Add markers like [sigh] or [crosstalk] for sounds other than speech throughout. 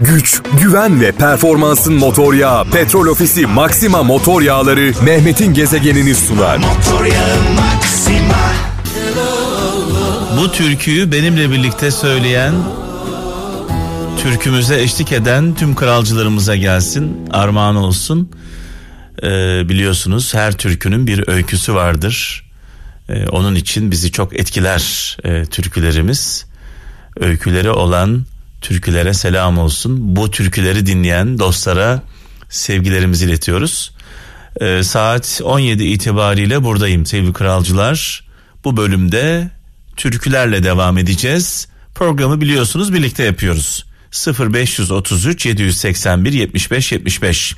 güç, güven ve performansın motor yağı Petrol Ofisi Maxima Motor Yağları Mehmet'in gezegenini sunar. Bu türküyü benimle birlikte söyleyen türkümüze eşlik eden tüm kralcılarımıza gelsin armağan olsun. Ee, biliyorsunuz her türkünün bir öyküsü vardır. Ee, onun için bizi çok etkiler e, türkülerimiz. Öyküleri olan türkülere selam olsun. Bu türküleri dinleyen dostlara sevgilerimizi iletiyoruz. Ee, saat 17 itibariyle buradayım sevgili kralcılar. Bu bölümde türkülerle devam edeceğiz. Programı biliyorsunuz birlikte yapıyoruz. 0533 781 75 75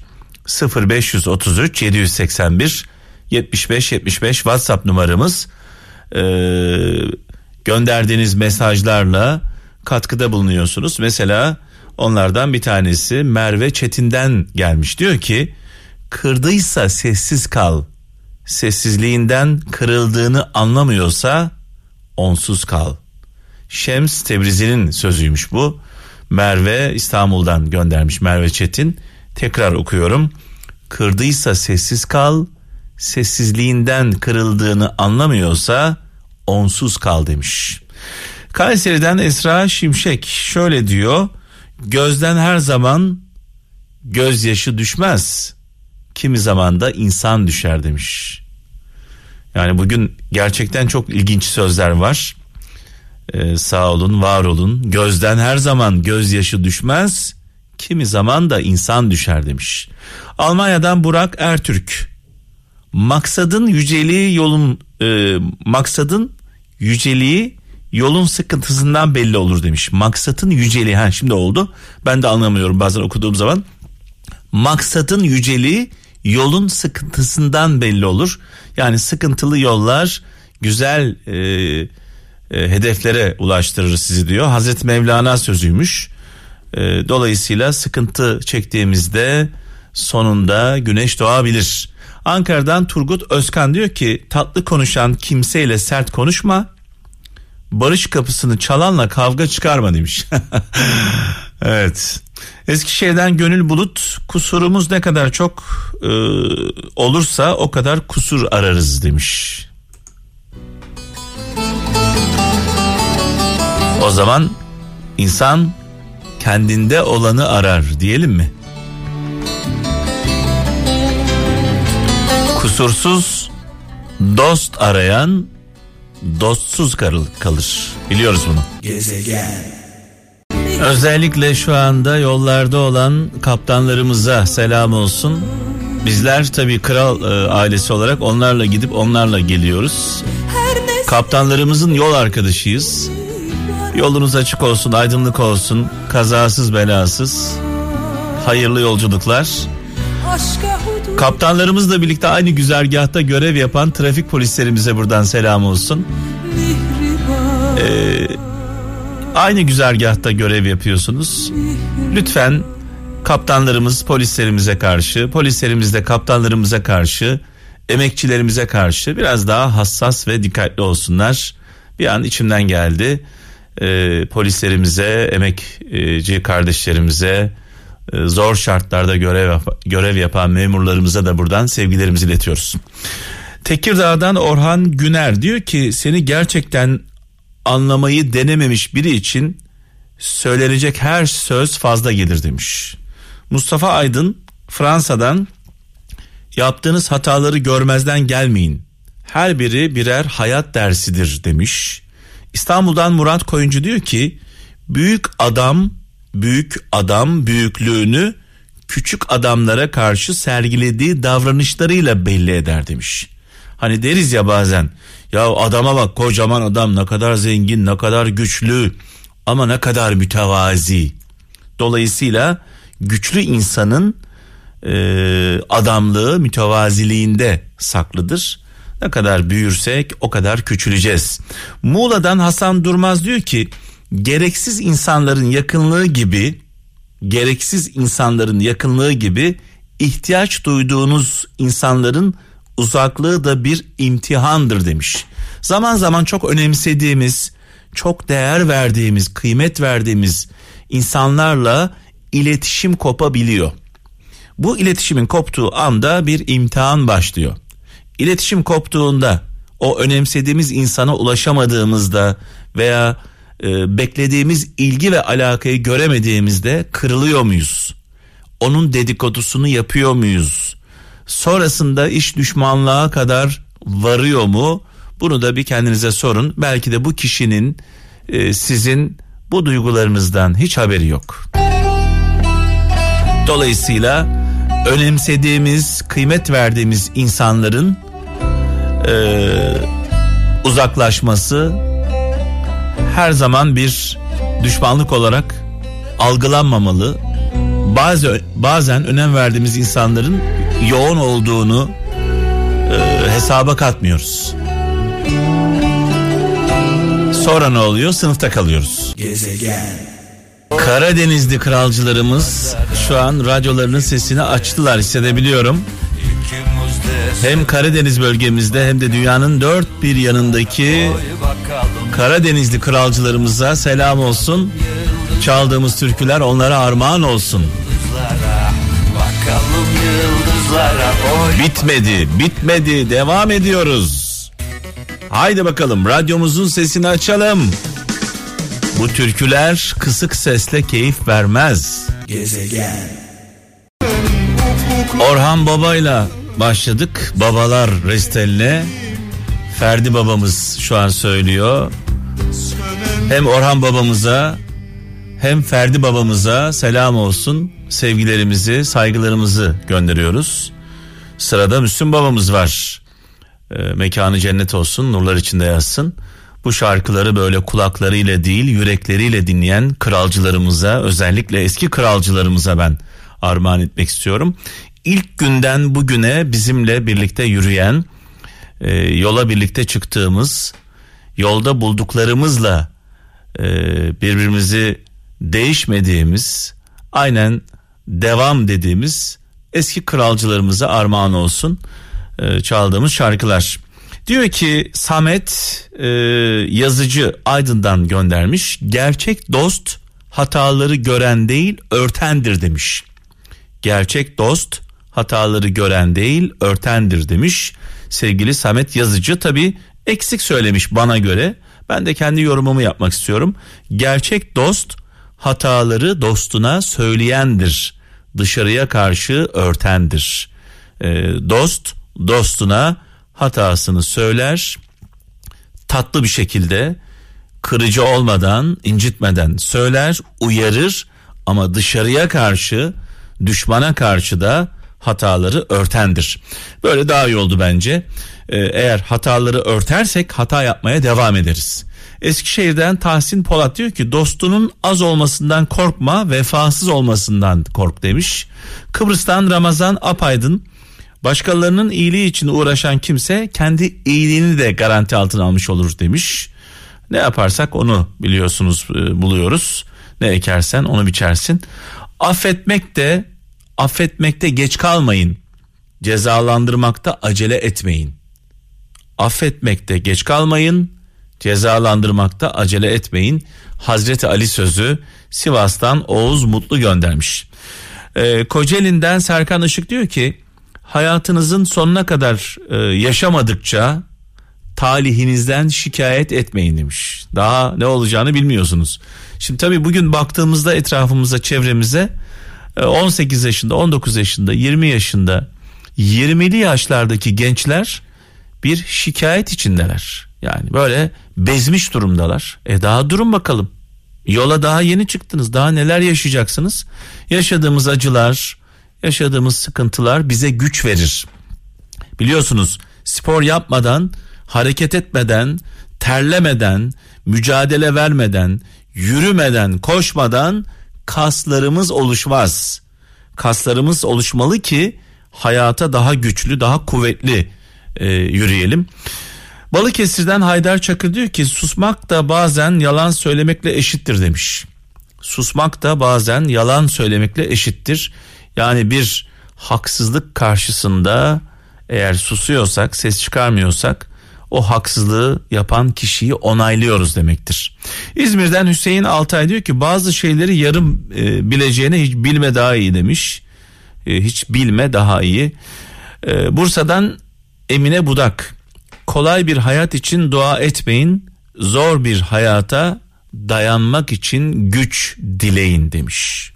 0533 781 75 75 WhatsApp numaramız. Ee, gönderdiğiniz mesajlarla katkıda bulunuyorsunuz. Mesela onlardan bir tanesi Merve Çetin'den gelmiş. Diyor ki kırdıysa sessiz kal. Sessizliğinden kırıldığını anlamıyorsa onsuz kal. Şems Tebrizi'nin sözüymüş bu. Merve İstanbul'dan göndermiş Merve Çetin. Tekrar okuyorum. Kırdıysa sessiz kal. Sessizliğinden kırıldığını anlamıyorsa onsuz kal demiş. Kayseri'den Esra Şimşek şöyle diyor. Gözden her zaman gözyaşı düşmez. Kimi zaman da insan düşer demiş. Yani bugün gerçekten çok ilginç sözler var. Ee, sağ olun, var olun. Gözden her zaman gözyaşı düşmez. Kimi zaman da insan düşer demiş. Almanya'dan Burak Ertürk. Maksadın yüceliği yolun e, maksadın yüceliği yolun sıkıntısından belli olur demiş. Maksatın yüceliği ha şimdi oldu. Ben de anlamıyorum bazen okuduğum zaman. Maksatın yüceliği yolun sıkıntısından belli olur. Yani sıkıntılı yollar güzel e, e, hedeflere ulaştırır sizi diyor. Hazreti Mevlana sözüymüş. E, dolayısıyla sıkıntı çektiğimizde sonunda güneş doğabilir. Ankara'dan Turgut Özkan diyor ki tatlı konuşan kimseyle sert konuşma. Barış kapısını çalanla kavga çıkarma demiş. [laughs] evet. Eskişehir'den Gönül Bulut kusurumuz ne kadar çok e, olursa o kadar kusur ararız demiş. O zaman insan kendinde olanı arar diyelim mi? Kusursuz dost arayan dostsuz kalır. Biliyoruz bunu. Gezegen. Özellikle şu anda yollarda olan kaptanlarımıza selam olsun. Bizler tabii kral e, ailesi olarak onlarla gidip onlarla geliyoruz. Kaptanlarımızın yol arkadaşıyız. Yolunuz açık olsun, aydınlık olsun, kazasız belasız. Hayırlı yolculuklar. Kaptanlarımızla birlikte aynı güzergahta görev yapan trafik polislerimize buradan selam olsun. Ee, aynı güzergahta görev yapıyorsunuz. Lütfen kaptanlarımız polislerimize karşı, polislerimiz de kaptanlarımıza karşı, emekçilerimize karşı biraz daha hassas ve dikkatli olsunlar. Bir an içimden geldi. Ee, polislerimize, emekçi kardeşlerimize, zor şartlarda görev görev yapan memurlarımıza da buradan sevgilerimizi iletiyoruz. Tekirdağ'dan Orhan Güner diyor ki seni gerçekten anlamayı denememiş biri için söylenecek her söz fazla gelir demiş. Mustafa Aydın Fransa'dan yaptığınız hataları görmezden gelmeyin. Her biri birer hayat dersidir demiş. İstanbul'dan Murat Koyuncu diyor ki büyük adam büyük adam büyüklüğünü küçük adamlara karşı sergilediği davranışlarıyla belli eder demiş. Hani deriz ya bazen ya adama bak kocaman adam ne kadar zengin ne kadar güçlü ama ne kadar mütevazi. Dolayısıyla güçlü insanın e, adamlığı mütevaziliğinde saklıdır. Ne kadar büyürsek o kadar küçüleceğiz. Muğla'dan Hasan Durmaz diyor ki gereksiz insanların yakınlığı gibi gereksiz insanların yakınlığı gibi ihtiyaç duyduğunuz insanların uzaklığı da bir imtihandır demiş. Zaman zaman çok önemsediğimiz, çok değer verdiğimiz, kıymet verdiğimiz insanlarla iletişim kopabiliyor. Bu iletişimin koptuğu anda bir imtihan başlıyor. İletişim koptuğunda o önemsediğimiz insana ulaşamadığımızda veya e, beklediğimiz ilgi ve alakayı göremediğimizde kırılıyor muyuz? Onun dedikodusunu yapıyor muyuz? Sonrasında iş düşmanlığa kadar varıyor mu? Bunu da bir kendinize sorun. Belki de bu kişinin e, sizin bu duygularınızdan hiç haberi yok. Dolayısıyla önemsediğimiz, kıymet verdiğimiz insanların e, uzaklaşması her zaman bir düşmanlık olarak algılanmamalı. Bazı bazen önem verdiğimiz insanların yoğun olduğunu e, hesaba katmıyoruz. Sonra ne oluyor? Sınıfta kalıyoruz. Gezegen. Karadenizli kralcılarımız şu an radyolarının sesini açtılar hissedebiliyorum. Hem Karadeniz bölgemizde hem de dünyanın dört bir yanındaki Karadenizli kralcılarımıza selam olsun. Çaldığımız türküler onlara armağan olsun. Bitmedi, bitmedi. Devam ediyoruz. Haydi bakalım radyomuzun sesini açalım. Bu türküler kısık sesle keyif vermez. Gezegen. Orhan Baba'yla başladık. Babalar resteline. Ferdi babamız şu an söylüyor. Hem Orhan babamıza hem Ferdi babamıza selam olsun. Sevgilerimizi, saygılarımızı gönderiyoruz. Sırada Müslüm babamız var. E, mekanı cennet olsun, nurlar içinde yazsın. Bu şarkıları böyle kulaklarıyla değil yürekleriyle dinleyen kralcılarımıza özellikle eski kralcılarımıza ben armağan etmek istiyorum. İlk günden bugüne bizimle birlikte yürüyen, e, yola birlikte çıktığımız, yolda bulduklarımızla e, birbirimizi değişmediğimiz, aynen devam dediğimiz eski kralcılarımıza armağan olsun e, çaldığımız şarkılar. Diyor ki Samet e, yazıcı Aydın'dan göndermiş. Gerçek dost hataları gören değil örtendir demiş. Gerçek dost hataları gören değil örtendir demiş. Sevgili Samet yazıcı tabi eksik söylemiş bana göre. Ben de kendi yorumumu yapmak istiyorum. Gerçek dost hataları dostuna söyleyendir. Dışarıya karşı örtendir. E, dost dostuna hatasını söyler tatlı bir şekilde kırıcı olmadan incitmeden söyler uyarır ama dışarıya karşı düşmana karşı da hataları örtendir. Böyle daha iyi oldu bence. Ee, eğer hataları örtersek hata yapmaya devam ederiz. Eskişehir'den Tahsin Polat diyor ki dostunun az olmasından korkma vefasız olmasından kork demiş. Kıbrıs'tan Ramazan Apaydın Başkalarının iyiliği için uğraşan kimse kendi iyiliğini de garanti altına almış olur demiş. Ne yaparsak onu biliyorsunuz e, buluyoruz. Ne ekersen onu biçersin. Affetmek de affetmekte geç kalmayın. Cezalandırmakta acele etmeyin. Affetmekte geç kalmayın. Cezalandırmakta acele etmeyin. Hazreti Ali sözü Sivas'tan Oğuz Mutlu göndermiş. Ee, Kocaeli'nden Serkan Işık diyor ki hayatınızın sonuna kadar e, yaşamadıkça talihinizden şikayet etmeyin demiş. Daha ne olacağını bilmiyorsunuz. Şimdi tabii bugün baktığımızda etrafımıza, çevremize 18 e, yaşında, 19 yaşında, 20 yaşında, 20'li yaşlardaki gençler bir şikayet içindeler. Yani böyle bezmiş durumdalar. E daha durun bakalım. Yola daha yeni çıktınız. Daha neler yaşayacaksınız? Yaşadığımız acılar, yaşadığımız sıkıntılar bize güç verir. Biliyorsunuz spor yapmadan, hareket etmeden, terlemeden, mücadele vermeden, yürümeden, koşmadan kaslarımız oluşmaz. Kaslarımız oluşmalı ki hayata daha güçlü, daha kuvvetli e, yürüyelim. Balıkesir'den Haydar Çakır diyor ki susmak da bazen yalan söylemekle eşittir demiş. Susmak da bazen yalan söylemekle eşittir. Yani bir haksızlık karşısında eğer susuyorsak, ses çıkarmıyorsak o haksızlığı yapan kişiyi onaylıyoruz demektir. İzmir'den Hüseyin Altay diyor ki bazı şeyleri yarım e, bileceğine hiç bilme daha iyi demiş. E, hiç bilme daha iyi. E, Bursa'dan Emine Budak kolay bir hayat için dua etmeyin zor bir hayata dayanmak için güç dileyin demiş.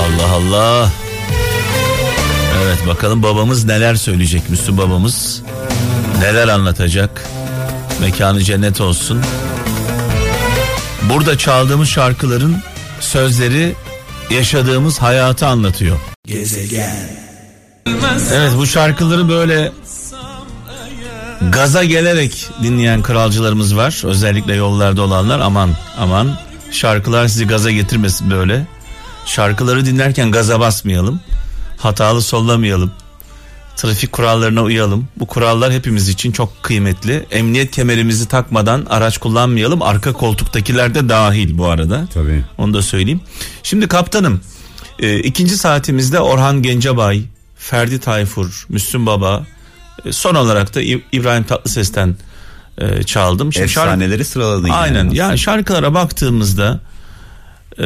Allah Allah. Evet bakalım babamız neler söyleyecek Müslüm babamız. Neler anlatacak. Mekanı cennet olsun. Burada çaldığımız şarkıların sözleri yaşadığımız hayatı anlatıyor. Gezegen. Evet bu şarkıları böyle gaza gelerek dinleyen kralcılarımız var. Özellikle yollarda olanlar aman aman şarkılar sizi gaza getirmesin böyle. Şarkıları dinlerken gaza basmayalım. Hatalı sollamayalım. Trafik kurallarına uyalım. Bu kurallar hepimiz için çok kıymetli. Emniyet kemerimizi takmadan araç kullanmayalım. Arka koltuktakiler de dahil bu arada. Tabii. Onu da söyleyeyim. Şimdi kaptanım e, ikinci saatimizde Orhan Gencebay, Ferdi Tayfur, Müslüm Baba, e, son olarak da İbrahim Tatlıses'ten e, çaldım. Şimdi Efsaneleri şarkı... sıraladın. Aynen. Yani, yani şarkılara baktığımızda e,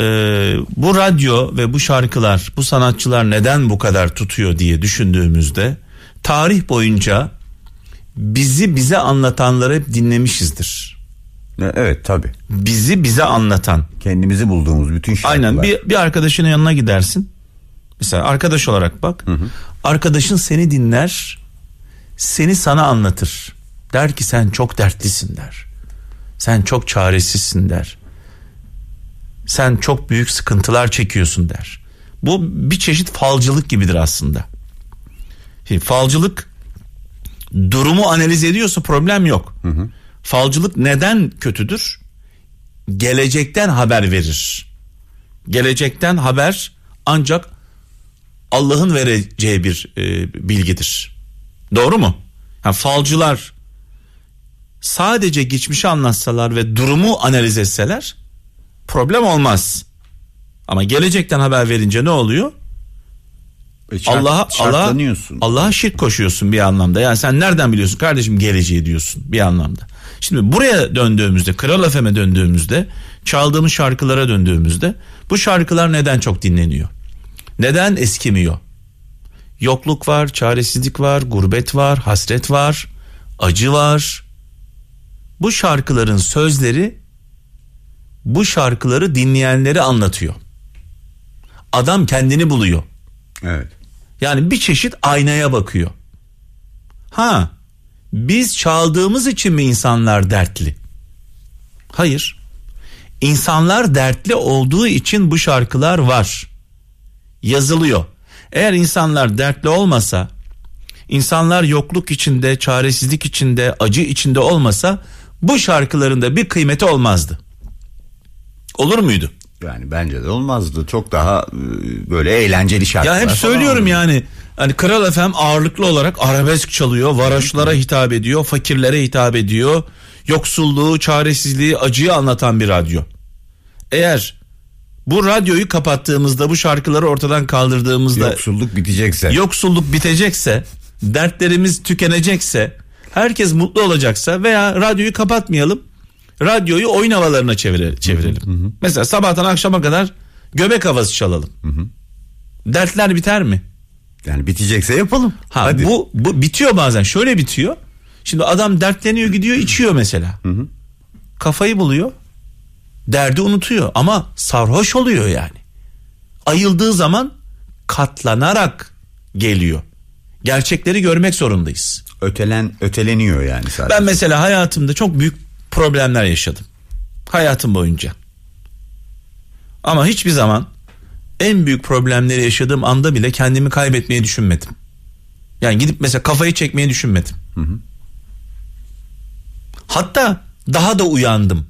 bu radyo ve bu şarkılar, bu sanatçılar neden bu kadar tutuyor diye düşündüğümüzde tarih boyunca bizi bize anlatanları hep dinlemişizdir. Evet tabi. Bizi bize anlatan. Kendimizi bulduğumuz bütün şarkılar. Aynen bir, bir arkadaşının yanına gidersin. Mesela arkadaş olarak bak. Hı hı. Arkadaşın seni dinler. Seni sana anlatır. Der ki sen çok dertlisin der. Sen çok çaresizsin der. Sen çok büyük sıkıntılar çekiyorsun der. Bu bir çeşit falcılık gibidir aslında. Şimdi falcılık durumu analiz ediyorsa problem yok. Hı hı. Falcılık neden kötüdür? Gelecekten haber verir. Gelecekten haber ancak Allah'ın vereceği bir e, bilgidir. Doğru mu? Yani falcılar sadece geçmişi anlatsalar ve durumu analiz etseler problem olmaz. Ama gelecekten haber verince ne oluyor? E Allah'a Allah Allah'a şirk koşuyorsun bir anlamda. Yani sen nereden biliyorsun kardeşim geleceği diyorsun bir anlamda. Şimdi buraya döndüğümüzde, Kral FM'e döndüğümüzde, çaldığımız şarkılara döndüğümüzde bu şarkılar neden çok dinleniyor? Neden eskimiyor? Yokluk var, çaresizlik var, gurbet var, hasret var, acı var. Bu şarkıların sözleri bu şarkıları dinleyenleri anlatıyor. Adam kendini buluyor. Evet. Yani bir çeşit aynaya bakıyor. Ha, biz çaldığımız için mi insanlar dertli? Hayır. İnsanlar dertli olduğu için bu şarkılar var. Yazılıyor. Eğer insanlar dertli olmasa, insanlar yokluk içinde, çaresizlik içinde, acı içinde olmasa bu şarkıların da bir kıymeti olmazdı. Olur muydu? Yani bence de olmazdı. Çok daha e, böyle eğlenceli şarkılar. Ya hep söylüyorum yani. Hani Kral FM ağırlıklı olarak arabesk çalıyor, varoşlara hitap ediyor, fakirlere hitap ediyor. Yoksulluğu, çaresizliği, acıyı anlatan bir radyo. Eğer bu radyoyu kapattığımızda bu şarkıları ortadan kaldırdığımızda yoksulluk bitecekse yoksulluk bitecekse dertlerimiz tükenecekse herkes mutlu olacaksa veya radyoyu kapatmayalım radyoyu oyun havalarına çevire, çevirelim. Hı hı. Mesela sabahtan akşama kadar göbek havası çalalım. Hı hı. Dertler biter mi? Yani bitecekse yapalım. Ha, Hadi. Bu, bu bitiyor bazen şöyle bitiyor. Şimdi adam dertleniyor gidiyor içiyor mesela. Hı hı. Kafayı buluyor derdi unutuyor ama sarhoş oluyor yani. Ayıldığı zaman katlanarak geliyor. Gerçekleri görmek zorundayız. Ötelen öteleniyor yani sadece. Ben mesela hayatımda çok büyük problemler yaşadım. Hayatım boyunca. Ama hiçbir zaman en büyük problemleri yaşadığım anda bile kendimi kaybetmeyi düşünmedim. Yani gidip mesela kafayı çekmeyi düşünmedim. Hı hı. Hatta daha da uyandım.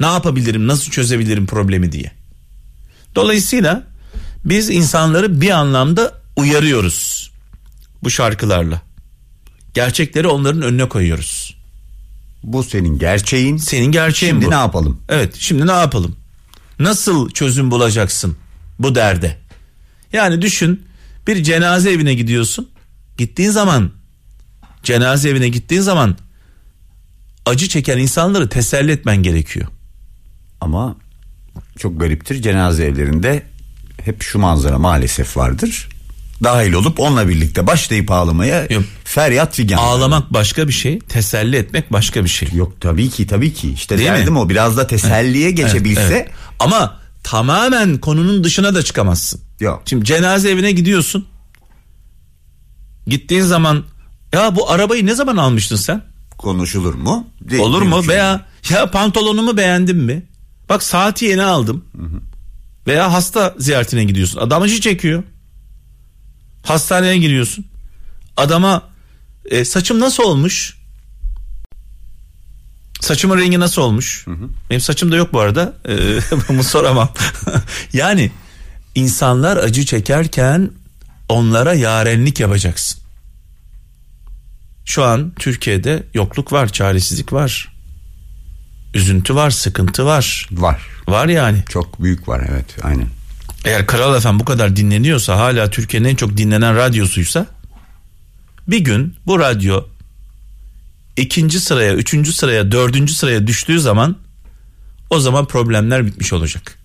Ne yapabilirim, nasıl çözebilirim problemi diye. Dolayısıyla biz insanları bir anlamda uyarıyoruz bu şarkılarla. Gerçekleri onların önüne koyuyoruz. Bu senin gerçeğin. Senin gerçeğin şimdi bu. ne yapalım? Evet, şimdi ne yapalım? Nasıl çözüm bulacaksın bu derde? Yani düşün bir cenaze evine gidiyorsun. gittiğin zaman cenaze evine gittiğin zaman acı çeken insanları teselli etmen gerekiyor. Ama çok gariptir cenaze evlerinde hep şu manzara maalesef vardır. Dahil olup onunla birlikte başlayıp ağlamaya Yok. feryat figan. Ağlamak başka bir şey, teselli etmek başka bir şey. Yok tabii ki tabii ki. İşte Değil mi? derdim o biraz da teselliye geçebilse. Evet, evet. Ama tamamen konunun dışına da çıkamazsın. Yok. Şimdi cenaze evine gidiyorsun. Gittiğin zaman ya bu arabayı ne zaman almıştın sen? Konuşulur mu? Değil, Olur mu? mümkün. Veya ya pantolonumu beğendin mi? Bak saati yeni aldım. Veya hasta ziyaretine gidiyorsun. Adam acı çekiyor. Hastaneye giriyorsun. Adama e, saçım nasıl olmuş? Saçımın rengi nasıl olmuş? Benim saçım da yok bu arada. E, [laughs] bunu soramam. [laughs] yani insanlar acı çekerken onlara yarenlik yapacaksın. Şu an Türkiye'de yokluk var, çaresizlik var. Üzüntü var, sıkıntı var. Var. Var yani. Çok büyük var evet aynen. Eğer Kral FM bu kadar dinleniyorsa hala Türkiye'nin en çok dinlenen radyosuysa bir gün bu radyo ikinci sıraya, üçüncü sıraya, dördüncü sıraya düştüğü zaman o zaman problemler bitmiş olacak.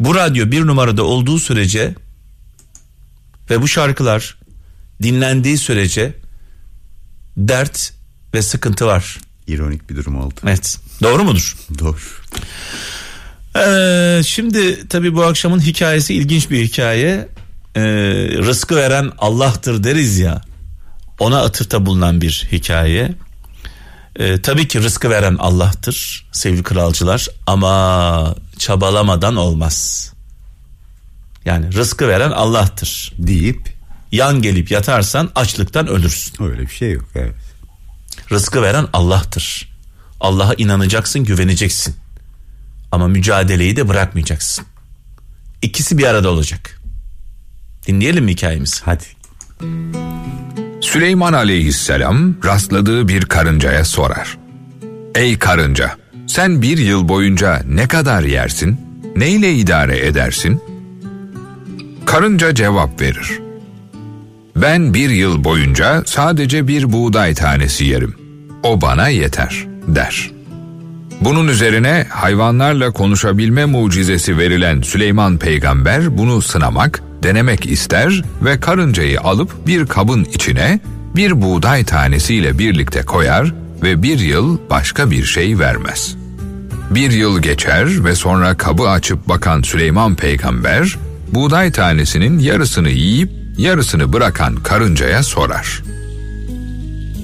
Bu radyo bir numarada olduğu sürece ve bu şarkılar dinlendiği sürece dert ve sıkıntı var. İronik bir durum oldu. Evet. Doğru mudur? Doğru. Ee, şimdi tabii bu akşamın hikayesi ilginç bir hikaye. Ee, rızkı veren Allah'tır deriz ya. Ona atıfta bulunan bir hikaye. Ee, tabii ki rızkı veren Allah'tır sevgili kralcılar ama çabalamadan olmaz. Yani rızkı veren Allah'tır. Deyip Yan gelip yatarsan açlıktan ölürsün. öyle bir şey yok evet. Rızkı veren Allah'tır. Allah'a inanacaksın, güveneceksin. Ama mücadeleyi de bırakmayacaksın. İkisi bir arada olacak. Dinleyelim mi hikayemizi? Hadi. Süleyman aleyhisselam rastladığı bir karıncaya sorar. Ey karınca, sen bir yıl boyunca ne kadar yersin? Neyle idare edersin? Karınca cevap verir. Ben bir yıl boyunca sadece bir buğday tanesi yerim. O bana yeter, der. Bunun üzerine hayvanlarla konuşabilme mucizesi verilen Süleyman peygamber bunu sınamak, denemek ister ve karıncayı alıp bir kabın içine bir buğday tanesiyle birlikte koyar ve bir yıl başka bir şey vermez. Bir yıl geçer ve sonra kabı açıp bakan Süleyman peygamber, buğday tanesinin yarısını yiyip yarısını bırakan karıncaya sorar.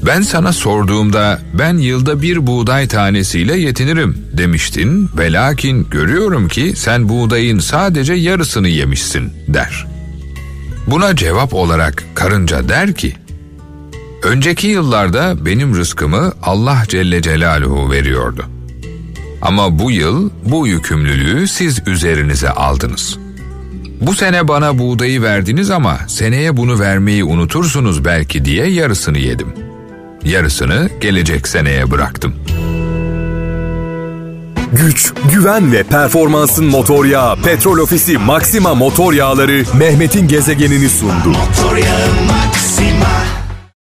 Ben sana sorduğumda ben yılda bir buğday tanesiyle yetinirim demiştin ve lakin görüyorum ki sen buğdayın sadece yarısını yemişsin der. Buna cevap olarak karınca der ki, Önceki yıllarda benim rızkımı Allah Celle Celaluhu veriyordu. Ama bu yıl bu yükümlülüğü siz üzerinize aldınız. Bu sene bana buğdayı verdiniz ama seneye bunu vermeyi unutursunuz belki diye yarısını yedim. Yarısını gelecek seneye bıraktım. Güç, güven ve performansın motor yağı Petrol Ofisi Maxima motor yağları Mehmet'in gezegenini sundu. Motor yağı Maxima